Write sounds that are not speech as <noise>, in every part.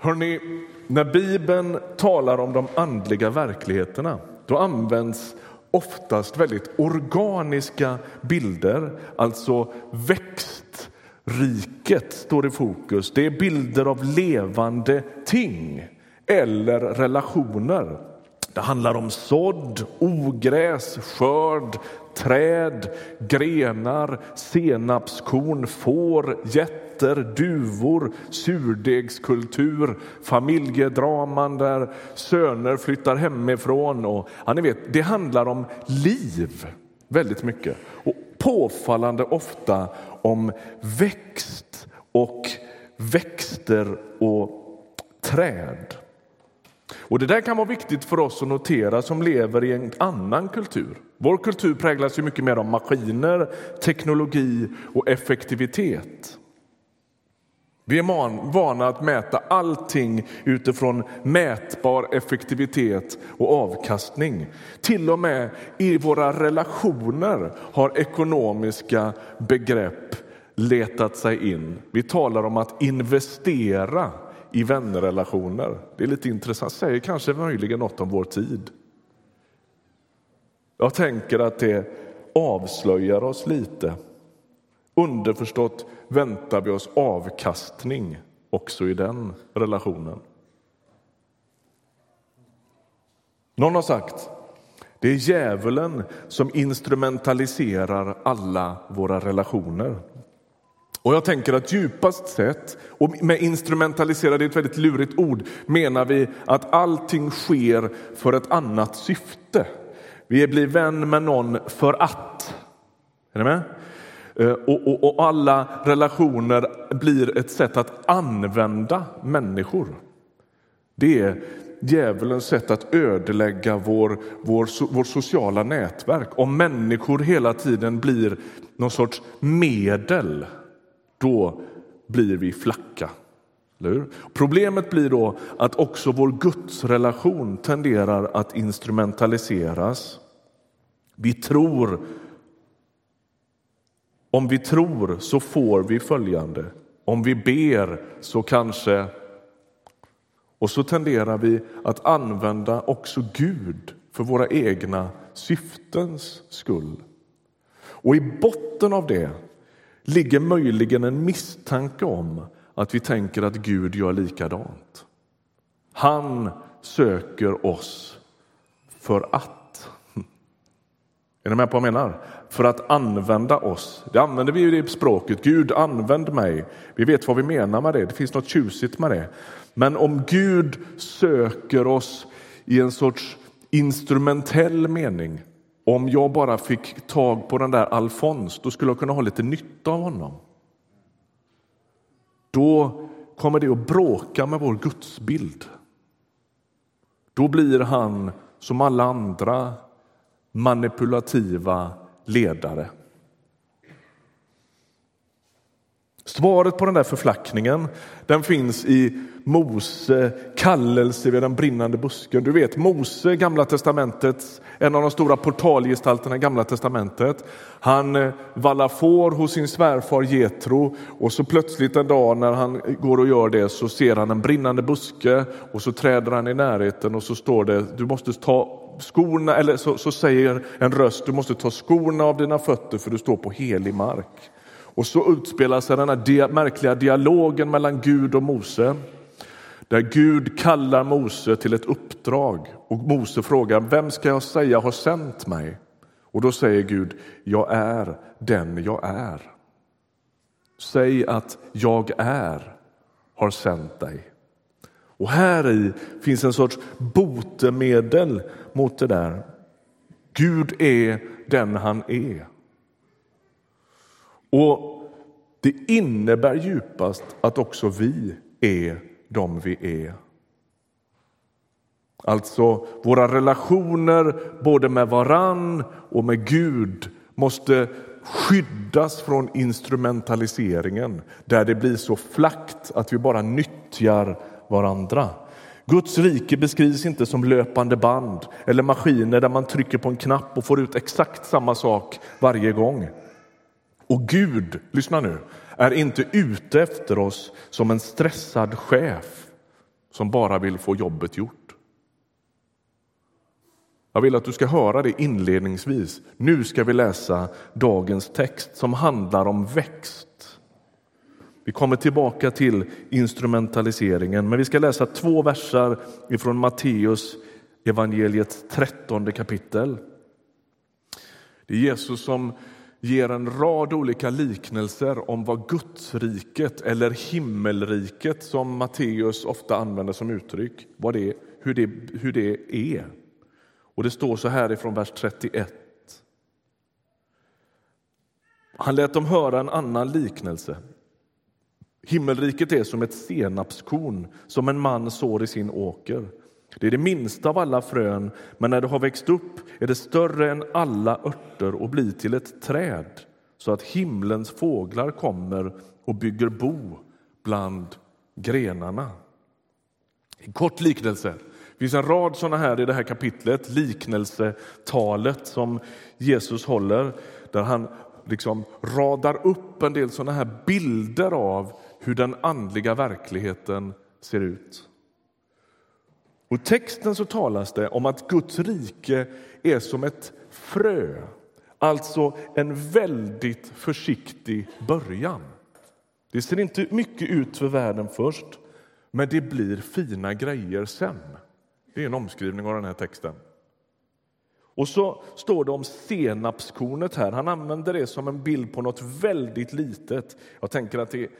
Hörrni, när Bibeln talar om de andliga verkligheterna då används oftast väldigt organiska bilder, alltså växtriket står i fokus. Det är bilder av levande ting eller relationer. Det handlar om sådd, ogräs, skörd, träd, grenar, senapskorn, får, getter, duvor, surdegskultur, familjedraman där söner flyttar hemifrån. Och, ja, ni vet, det handlar om liv väldigt mycket och påfallande ofta om växt och växter och träd. Och Det där kan vara viktigt för oss att notera som lever i en annan kultur. Vår kultur präglas ju mycket mer av maskiner, teknologi och effektivitet. Vi är vana att mäta allting utifrån mätbar effektivitet och avkastning. Till och med i våra relationer har ekonomiska begrepp letat sig in. Vi talar om att investera i vänrelationer. Det är lite intressant, säger kanske möjligen något om vår tid. Jag tänker att det avslöjar oss lite. Underförstått väntar vi oss avkastning också i den relationen. Någon har sagt det är djävulen som instrumentaliserar alla våra relationer. Och jag tänker att djupast sett, och med instrumentalisera, det är ett väldigt lurigt ord, menar vi att allting sker för ett annat syfte. Vi blir vän med någon för att. Är ni med? Eh, och, och, och, alla relationer blir ett sätt att använda människor. Det är djävulens sätt att ödelägga vår, vår, vår sociala nätverk. Om människor hela tiden blir någon sorts medel då blir vi flacka. Problemet blir då att också vår gudsrelation tenderar att instrumentaliseras. Vi tror om vi tror så får vi följande. Om vi ber så kanske... Och så tenderar vi att använda också Gud för våra egna syftens skull. Och i botten av det ligger möjligen en misstanke om att vi tänker att Gud gör likadant. Han söker oss för att. <laughs> Är ni med på vad jag menar? För att använda oss. Det använder vi i språket. Gud, använd mig. Vi vet vad vi menar med det. Det finns något tjusigt med det. Men om Gud söker oss i en sorts instrumentell mening om jag bara fick tag på den där Alfons, då skulle jag kunna ha lite nytta av honom. Då kommer det att bråka med vår gudsbild. Då blir han som alla andra manipulativa ledare. Svaret på den där förflackningen den finns i Mose kallelse vid den brinnande busken. Du vet Mose, Gamla testamentet, en av de stora portalgestalterna i Gamla testamentet. Han eh, vallar får hos sin svärfar Getro och så plötsligt en dag när han går och gör det så ser han en brinnande buske och så träder han i närheten och så står det du måste ta skorna, eller så, så säger en röst du måste ta skorna av dina fötter för du står på helig mark. Och så utspelar sig den här märkliga dialogen mellan Gud och Mose. Där Gud kallar Mose till ett uppdrag och Mose frågar vem ska jag säga har sänt mig? Och då säger Gud, jag är den jag är. Säg att jag är har sänt dig. Och här i finns en sorts botemedel mot det där. Gud är den han är. Och det innebär djupast att också vi är de vi är. Alltså, våra relationer både med varann och med Gud måste skyddas från instrumentaliseringen där det blir så flackt att vi bara nyttjar varandra. Guds rike beskrivs inte som löpande band eller maskiner där man trycker på en knapp och får ut exakt samma sak varje gång. Och Gud, lyssna nu, är inte ute efter oss som en stressad chef som bara vill få jobbet gjort. Jag vill att du ska höra det inledningsvis. Nu ska vi läsa dagens text som handlar om växt. Vi kommer tillbaka till instrumentaliseringen, men vi ska läsa två verser ifrån Matteus evangeliets trettonde kapitel. Det är Jesus som ger en rad olika liknelser om vad Gudsriket eller himmelriket som Matteus ofta använder som uttryck, vad det, hur, det, hur det är. Och det står så här ifrån vers 31. Han lät dem höra en annan liknelse. Himmelriket är som ett senapskorn som en man sår i sin åker. Det är det minsta av alla frön, men när det har växt upp är det större än alla örter och blir till ett träd så att himlens fåglar kommer och bygger bo bland grenarna. En kort liknelse. Det finns en rad såna här i det här kapitlet, liknelsetalet som Jesus håller där han liksom radar upp en del såna här bilder av hur den andliga verkligheten ser ut. Och texten så talas det om att Guds rike är som ett frö, alltså en väldigt försiktig början. Det ser inte mycket ut för världen först, men det blir fina grejer sen. Det är en omskrivning av den här texten. Och så står det om senapskornet här. Han använder det som en bild på något väldigt litet. Jag tänker att det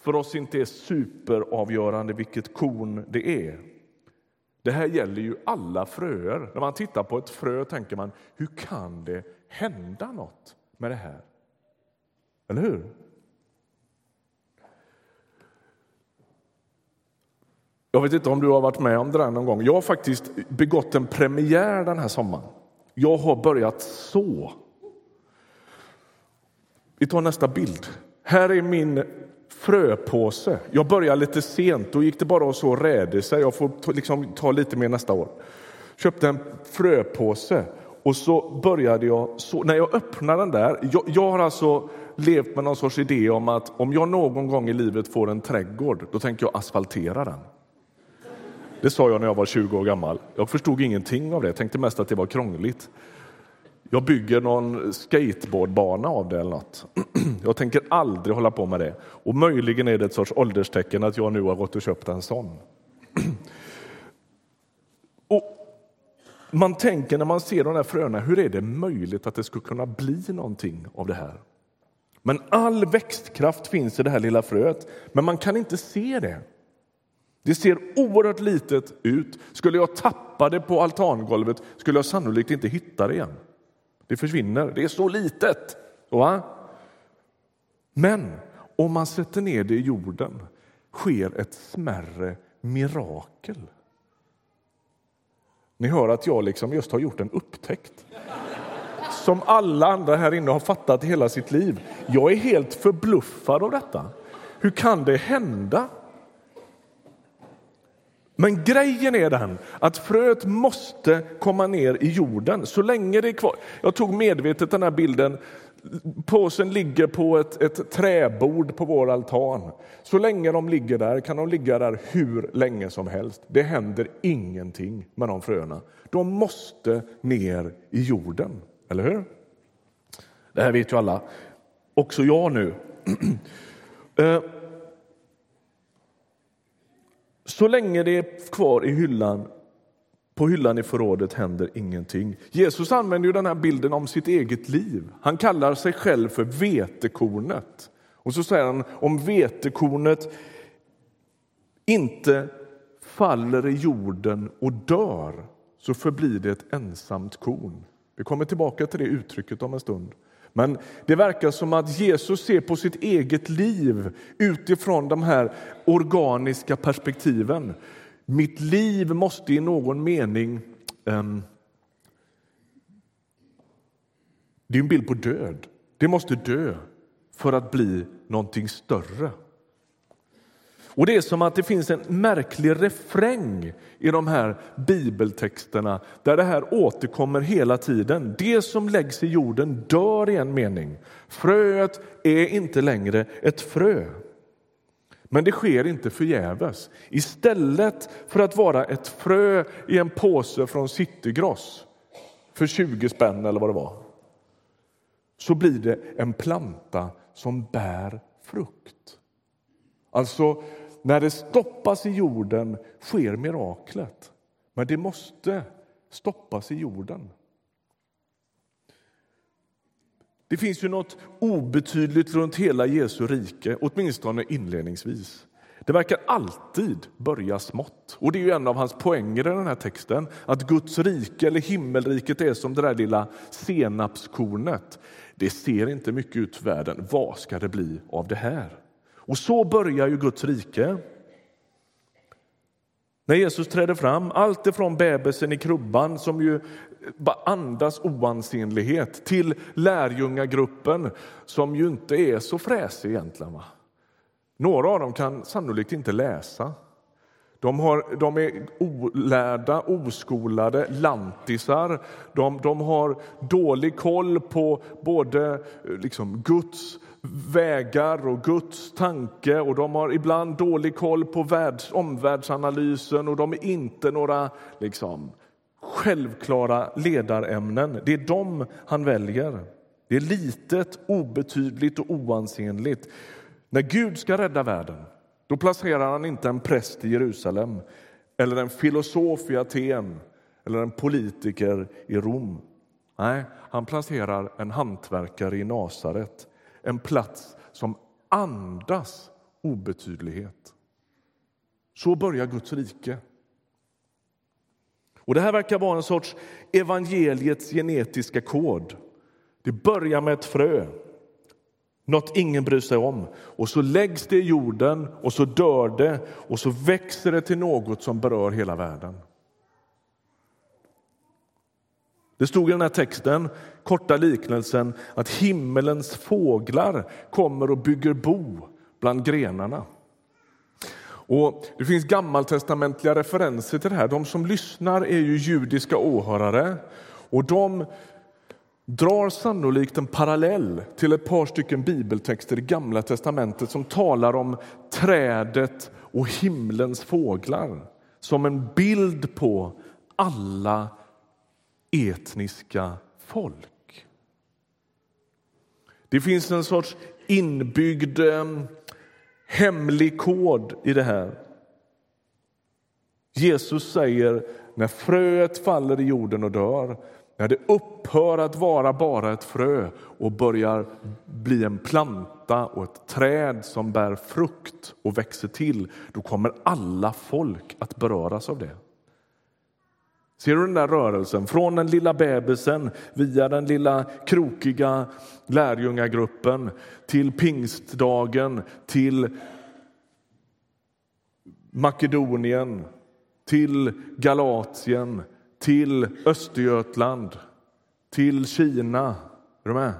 för oss inte är superavgörande vilket korn det är. Det här gäller ju alla fröer. När man tittar på ett frö tänker man, hur kan det hända något med det här? Eller hur? Jag vet inte om du har varit med om det där någon gång. Jag har faktiskt begått en premiär den här sommaren. Jag har börjat så. Vi tar nästa bild. Här är min fröpåse. Jag började lite sent, då gick det bara att så rädisor. Jag får liksom ta lite mer nästa år. Köpte en fröpåse och så började jag så. När jag öppnade den där, jag, jag har alltså levt med någon sorts idé om att om jag någon gång i livet får en trädgård, då tänker jag asfaltera den. Det sa jag när jag var 20 år gammal. Jag förstod ingenting av det, jag tänkte mest att det var krångligt. Jag bygger någon skateboardbana av det eller något. <clears throat> Jag tänker aldrig hålla på med det. Och möjligen är det ett sorts ålderstecken att jag nu har gått och köpt en sån. <clears throat> Och man tänker när man ser de här fröna, hur är det möjligt att det skulle kunna bli någonting av det här? Men all växtkraft finns i det här lilla fröet, men man kan inte se det. Det ser oerhört litet ut. Skulle jag tappa det på altangolvet skulle jag sannolikt inte hitta det igen. Det försvinner. Det är så litet. Va? Men om man sätter ner det i jorden sker ett smärre mirakel. Ni hör att jag liksom just har gjort en upptäckt som alla andra här inne har fattat hela sitt liv. Jag är helt förbluffad av detta. Hur kan det hända? Men grejen är den att fröet måste komma ner i jorden så länge det är kvar. Jag tog medvetet den här bilden. Påsen ligger på ett, ett träbord på vår altan. Så länge de ligger där kan de ligga där hur länge som helst. Det händer ingenting med de fröna. De måste ner i jorden, eller hur? Det här vet ju alla. Också jag nu. <clears throat> Eh, så länge det är kvar i hyllan, på hyllan i förrådet händer ingenting. Jesus använder ju den här bilden om sitt eget liv. Han kallar sig själv för vetekornet. Och så säger han om vetekornet inte faller i jorden och dör så förblir det ett ensamt korn. Vi kommer tillbaka till det uttrycket om en stund. Men det verkar som att Jesus ser på sitt eget liv utifrån de här organiska perspektiven. Mitt liv måste i någon mening... Um, det är en bild på död. Det måste dö för att bli någonting större. Och Det är som att det finns en märklig refräng i de här bibeltexterna där det här återkommer hela tiden. Det som läggs i jorden dör i en mening. Fröet är inte längre ett frö. Men det sker inte förgäves. Istället för att vara ett frö i en påse från Citygross för 20 spänn eller vad det var, så blir det en planta som bär frukt. Alltså, när det stoppas i jorden sker miraklet. Men det måste stoppas i jorden. Det finns ju något obetydligt runt hela Jesu rike, åtminstone inledningsvis. Det verkar alltid börja smått. Och det är ju en av hans poänger i den här texten, att Guds rike eller himmelriket är som det där lilla senapskornet. Det ser inte mycket ut för världen. Vad ska det bli av det här? Och så börjar ju Guds rike. När Jesus träder fram, allt ifrån bebisen i krubban som ju bara andas oansenlighet till lärjungagruppen som ju inte är så fräsig egentligen. Va? Några av dem kan sannolikt inte läsa. De, har, de är olärda, oskolade lantisar. De, de har dålig koll på både eh, liksom, Guds vägar och Guds tanke och de har ibland dålig koll på världs, omvärldsanalysen och de är inte några liksom, självklara ledarämnen. Det är dem han väljer. Det är litet, obetydligt och oansenligt. När Gud ska rädda världen då placerar han inte en präst i Jerusalem eller en filosof i Aten eller en politiker i Rom. Nej, han placerar en hantverkare i Nasaret, en plats som andas obetydlighet. Så börjar Guds rike. Och Det här verkar vara en sorts evangeliets genetiska kod. Det börjar med ett frö, något ingen bryr sig om. Och så läggs det i jorden och så dör det och så växer det till något som berör hela världen. Det stod i den här texten, korta liknelsen, att himmelens fåglar kommer och bygger bo bland grenarna. Och Det finns gammaltestamentliga referenser till det här. De som lyssnar är ju judiska åhörare och de drar sannolikt en parallell till ett par stycken bibeltexter i Gamla testamentet som talar om trädet och himlens fåglar som en bild på alla etniska folk. Det finns en sorts inbyggd eh, hemlig kod i det här. Jesus säger när fröet faller i jorden och dör, när det upphör att vara bara ett frö och börjar bli en planta och ett träd som bär frukt och växer till, då kommer alla folk att beröras av det. Ser du den där rörelsen? Från den lilla bebisen via den lilla krokiga lärjungagruppen till pingstdagen, till Makedonien, till Galatien, till Östergötland, till Kina. Är du med?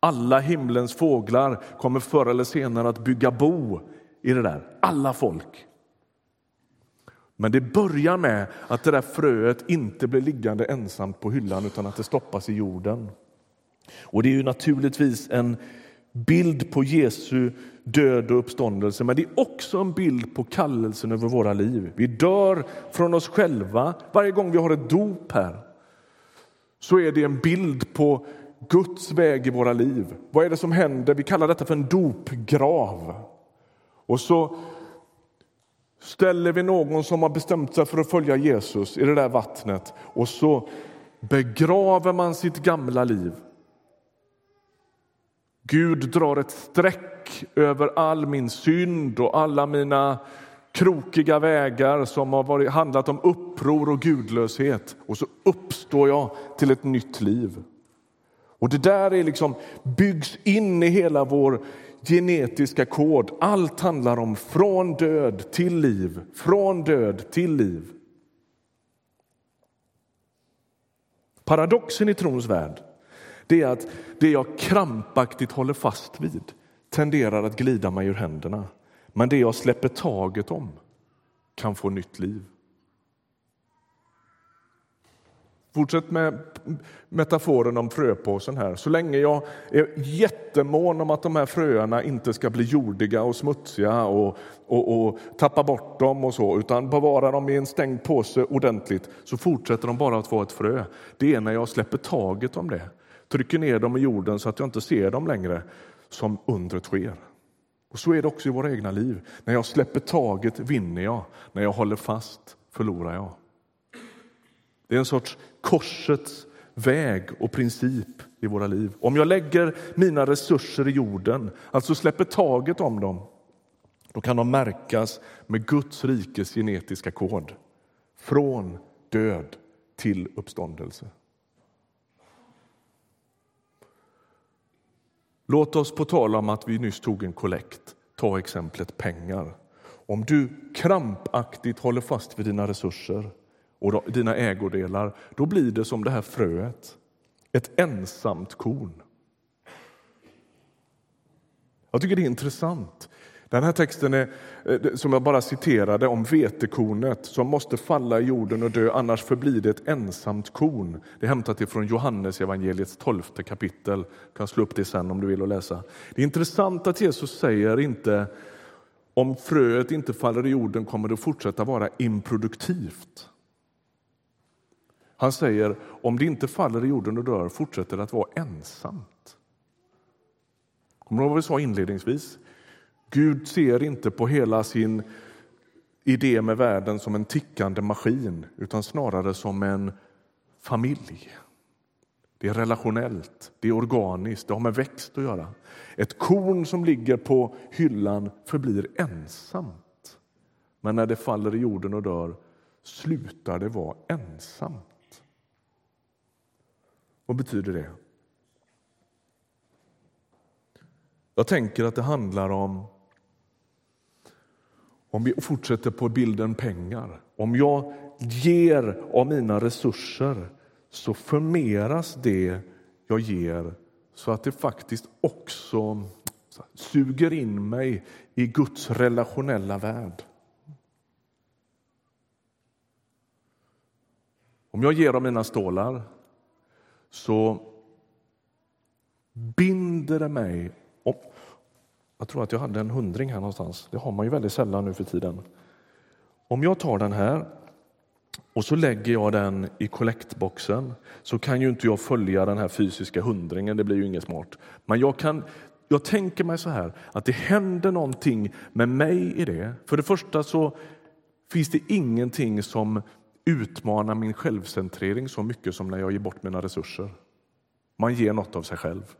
Alla himlens fåglar kommer förr eller senare att bygga bo i det där. Alla folk. Men det börjar med att det där fröet inte blir liggande ensamt på hyllan utan att det stoppas i jorden. Och Det är ju naturligtvis en bild på Jesu död och uppståndelse men det är också en bild på kallelsen över våra liv. Vi dör från oss själva. Varje gång vi har ett dop här så är det en bild på Guds väg i våra liv. Vad är det som händer? Vi kallar detta för en dopgrav. Och så ställer vi någon som har bestämt sig för att följa Jesus i det där vattnet och så begraver man sitt gamla liv. Gud drar ett streck över all min synd och alla mina krokiga vägar som har varit, handlat om uppror och gudlöshet och så uppstår jag till ett nytt liv. Och Det där är liksom byggs in i hela vår genetiska kod. Allt handlar om från död till liv, från död till liv. Paradoxen i trons värld det är att det jag krampaktigt håller fast vid tenderar att glida mig ur händerna. Men det jag släpper taget om kan få nytt liv. Fortsätt med metaforen om fröpåsen här. Så länge jag är jättemån om att de här fröerna inte ska bli jordiga och smutsiga och, och, och tappa bort dem och så, utan bevara dem i en stängd påse ordentligt, så fortsätter de bara att vara ett frö. Det är när jag släpper taget om det, trycker ner dem i jorden så att jag inte ser dem längre, som undret sker. Och Så är det också i våra egna liv. När jag släpper taget vinner jag, när jag håller fast förlorar jag. Det är en sorts korsets väg och princip i våra liv. Om jag lägger mina resurser i jorden, alltså släpper taget om dem, då kan de märkas med Guds rikes genetiska kod. Från död till uppståndelse. Låt oss på tal om att vi nyss tog en kollekt ta exemplet pengar. Om du krampaktigt håller fast vid dina resurser och dina ägodelar, då blir det som det här fröet, ett ensamt korn. Jag tycker det är intressant. Den här texten är, eh, som jag bara citerade om vetekornet som måste falla i jorden och dö, annars förblir det ett ensamt korn. Det är hämtat ifrån Johannes evangeliets tolfte kapitel. Du kan slå upp det sen om du vill och läsa. Det är intressant att Jesus säger inte om fröet inte faller i jorden kommer det att fortsätta vara improduktivt. Han säger om det inte faller i jorden och dör fortsätter det att vara ensamt. Kommer du ihåg vad vi sa inledningsvis? Gud ser inte på hela sin idé med världen som en tickande maskin utan snarare som en familj. Det är relationellt, det är organiskt, det har med växt att göra. Ett korn som ligger på hyllan förblir ensamt. Men när det faller i jorden och dör slutar det vara ensamt. Vad betyder det? Jag tänker att det handlar om om vi fortsätter på bilden pengar. Om jag ger av mina resurser så förmeras det jag ger så att det faktiskt också suger in mig i Guds relationella värld. Om jag ger av mina stålar så binder det mig jag tror att jag hade en hundring här någonstans. Det har man ju väldigt sällan nu för tiden. Om jag tar den här och så lägger jag den i kollektboxen så kan ju inte jag följa den här fysiska hundringen, det blir ju inget smart. Men jag, kan, jag tänker mig så här att det händer någonting med mig i det. För det första så finns det ingenting som utmanar min självcentrering så mycket som när jag ger bort mina resurser. Man ger något av sig själv.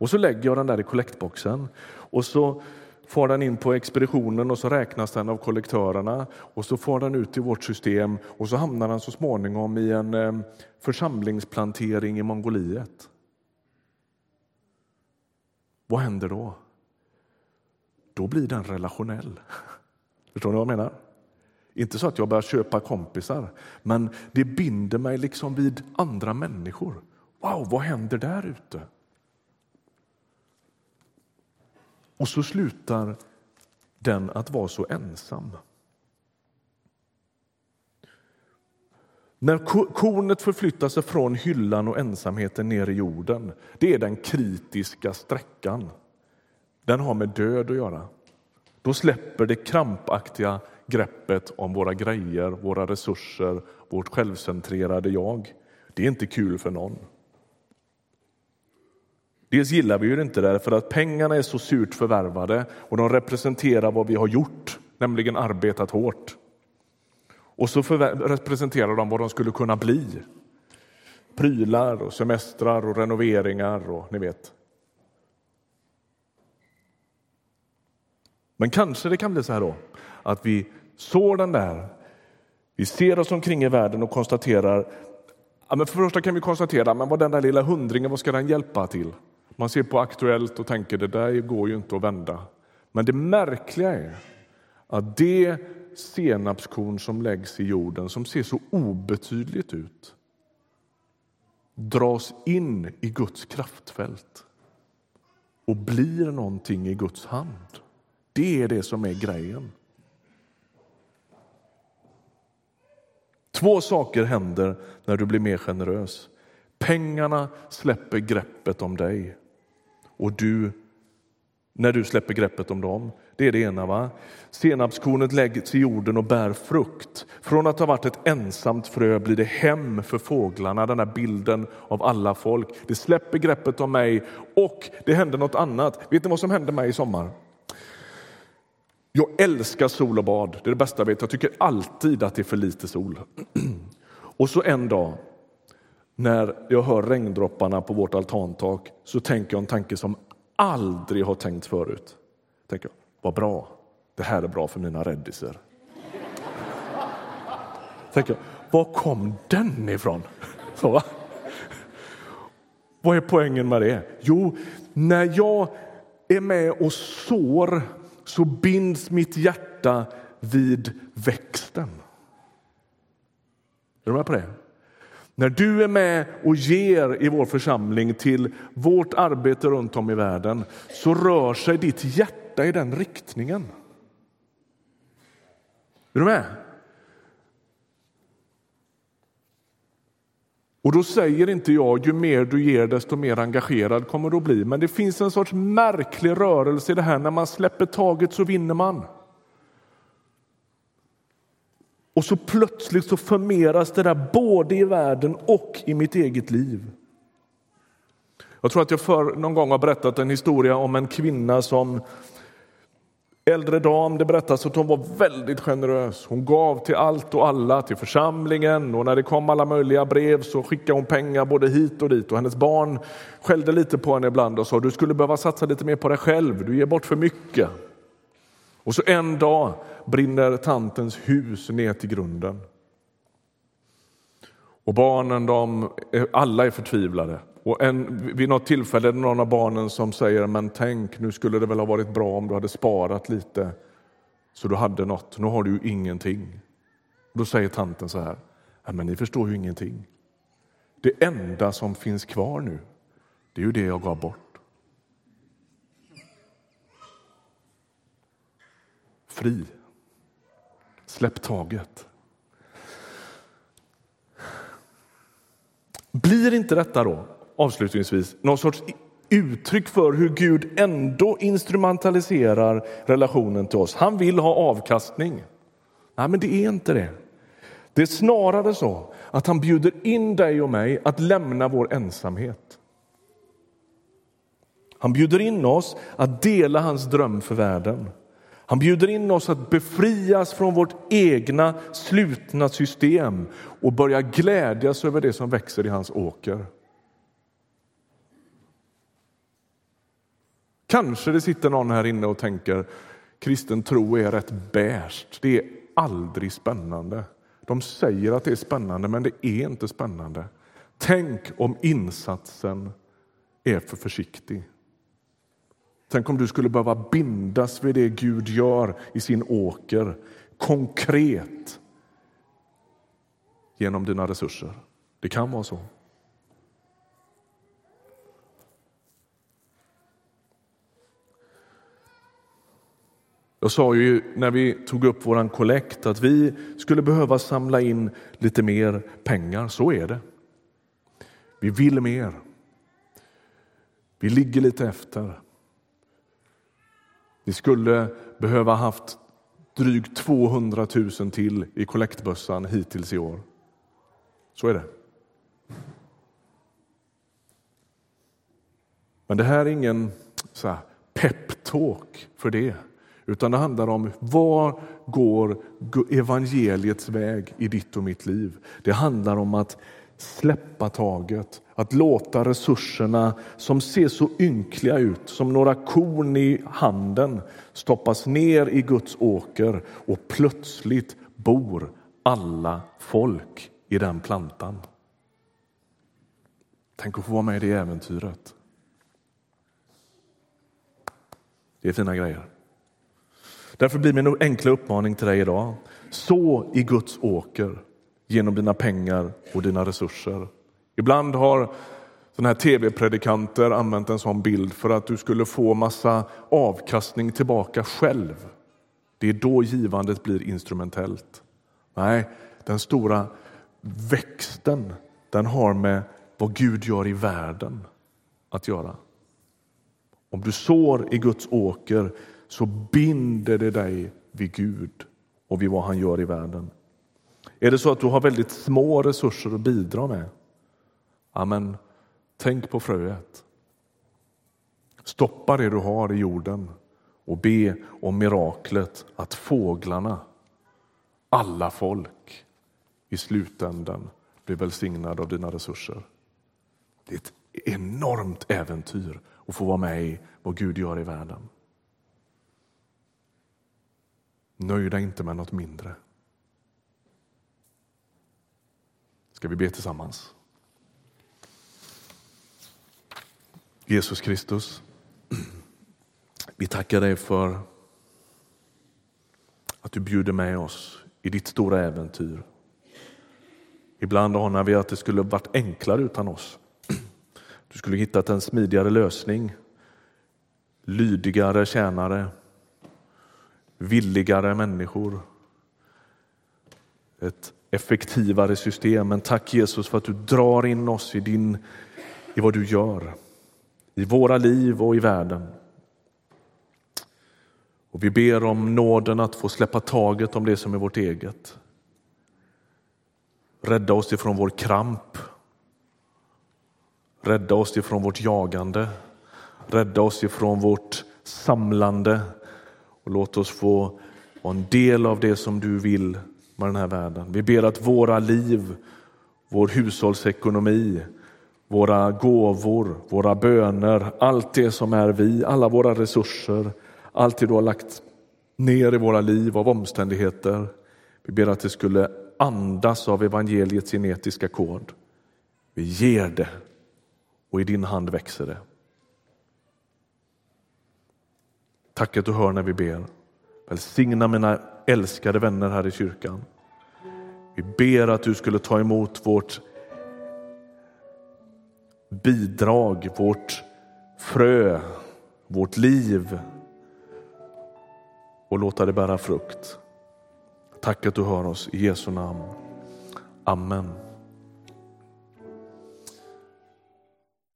Och så lägger jag den där i kollektboxen och så får den in på expeditionen och så räknas den av kollektörerna och så får den ut i vårt system och så hamnar den så småningom i en eh, församlingsplantering i Mongoliet. Vad händer då? Då blir den relationell. <laughs> Förstår ni vad jag menar? Inte så att jag börjar köpa kompisar, men det binder mig liksom vid andra människor. Wow, vad händer där ute? Och så slutar den att vara så ensam. När kornet förflyttar sig från hyllan och ensamheten ner i jorden, det är den kritiska sträckan. Den har med död att göra. Då släpper det krampaktiga greppet om våra grejer, våra resurser, vårt självcentrerade jag. Det är inte kul för någon. Dels gillar vi ju inte det för att pengarna är så surt förvärvade och de representerar vad vi har gjort, nämligen arbetat hårt. Och så representerar de vad de skulle kunna bli. Prylar och semestrar och renoveringar och ni vet. Men kanske det kan bli så här då att vi sår den där. Vi ser oss omkring i världen och konstaterar Ja, men för första kan vi konstatera men vad den där lilla hundringen, vad ska den hjälpa till? Man ser på Aktuellt och tänker det där går ju inte att vända. Men det märkliga är att det senapskorn som läggs i jorden, som ser så obetydligt ut dras in i Guds kraftfält och blir någonting i Guds hand. Det är det som är grejen. Två saker händer när du blir mer generös. Pengarna släpper greppet om dig och du när du släpper greppet om dem. Det är det ena. va? Senapskornet läggs i jorden och bär frukt. Från att ha varit ett ensamt frö blir det hem för fåglarna, den här bilden av alla folk. Det släpper greppet om mig och det händer något annat. Vet ni vad som hände mig i sommar? Jag älskar sol och bad, det är det bästa jag vet. Jag tycker alltid att det är för lite sol. <clears throat> Och så en dag när jag hör regndropparna på vårt altantak så tänker jag en tanke som aldrig har tänkt förut. Tänker jag, vad bra, det här är bra för mina räddiser. Tänker jag, var kom den ifrån? Så, va? Vad är poängen med det? Jo, när jag är med och sår så binds mitt hjärta vid växten. Är du med på det? När du är med och ger i vår församling till vårt arbete runt om i världen så rör sig ditt hjärta i den riktningen. Är du med? Och då säger inte jag ju mer du ger desto mer engagerad kommer du att bli. Men det finns en sorts märklig rörelse i det här. När man släpper taget så vinner man. Och så plötsligt så förmeras det där både i världen och i mitt eget liv. Jag tror att jag för någon gång har berättat en historia om en kvinna som äldre dam. Det berättas att hon var väldigt generös. Hon gav till allt och alla, till församlingen och när det kom alla möjliga brev så skickade hon pengar både hit och dit. Och hennes barn skällde lite på henne ibland och sa du skulle behöva satsa lite mer på dig själv, du ger bort för mycket. Och så en dag brinner tantens hus ner till grunden. Och barnen, de, alla är förtvivlade. Och en, vid något tillfälle är det någon av barnen som säger, men tänk, nu skulle det väl ha varit bra om du hade sparat lite så du hade något. Nu har du ju ingenting. Då säger tanten så här, men ni förstår ju ingenting. Det enda som finns kvar nu, det är ju det jag gav bort. Fri. Släpp taget. Blir inte detta då, avslutningsvis, någon sorts uttryck för hur Gud ändå instrumentaliserar relationen till oss? Han vill ha avkastning. Nej, men det är inte det. Det är snarare så att han bjuder in dig och mig att lämna vår ensamhet. Han bjuder in oss att dela hans dröm för världen. Han bjuder in oss att befrias från vårt egna slutna system och börja glädjas över det som växer i hans åker. Kanske det sitter någon här inne och tänker kristen tro är rätt bärst. Det är aldrig spännande. De säger att det är spännande, men det är inte spännande. Tänk om insatsen är för försiktig. Tänk om du skulle behöva bindas vid det Gud gör i sin åker konkret genom dina resurser. Det kan vara så. Jag sa ju när vi tog upp vår kollekt att vi skulle behöva samla in lite mer pengar. Så är det. Vi vill mer. Vi ligger lite efter. Vi skulle behöva haft drygt 200 000 till i kollektbössan hittills i år. Så är det. Men det här är ingen så peptalk för det, utan det handlar om var går evangeliets väg i ditt och mitt liv? Det handlar om att släppa taget, att låta resurserna som ser så ynkliga ut som några korn i handen stoppas ner i Guds åker och plötsligt bor alla folk i den plantan. Tänk att få vara med i det äventyret. Det är fina grejer. Därför blir min enkla uppmaning till dig idag. Så i Guds åker genom dina pengar och dina resurser. Ibland har sådana här tv-predikanter använt en sån bild för att du skulle få massa avkastning tillbaka själv. Det är då givandet blir instrumentellt. Nej, den stora växten, den har med vad Gud gör i världen att göra. Om du sår i Guds åker så binder det dig vid Gud och vid vad han gör i världen. Är det så att du har väldigt små resurser att bidra med? Amen. Tänk på fröet. Stoppa det du har i jorden och be om miraklet att fåglarna, alla folk, i slutändan blir välsignade av dina resurser. Det är ett enormt äventyr att få vara med i vad Gud gör i världen. Nöj dig inte med något mindre. Ska vi be tillsammans? Jesus Kristus, vi tackar dig för att du bjuder med oss i ditt stora äventyr. Ibland anar vi att det skulle varit enklare utan oss. Du skulle hittat en smidigare lösning, lydigare tjänare, villigare människor, ett effektivare system. Men tack Jesus för att du drar in oss i, din, i vad du gör, i våra liv och i världen. Och vi ber om nåden att få släppa taget om det som är vårt eget. Rädda oss ifrån vår kramp. Rädda oss ifrån vårt jagande. Rädda oss ifrån vårt samlande. Och låt oss få vara en del av det som du vill med den här världen. Vi ber att våra liv, vår hushållsekonomi, våra gåvor, våra böner, allt det som är vi, alla våra resurser, allt det du har lagt ner i våra liv av omständigheter. Vi ber att det skulle andas av evangeliets genetiska kod. Vi ger det och i din hand växer det. Tack att du hör när vi ber. Välsigna mina älskade vänner här i kyrkan. Vi ber att du skulle ta emot vårt bidrag, vårt frö, vårt liv och låta det bära frukt. Tack att du hör oss i Jesu namn. Amen.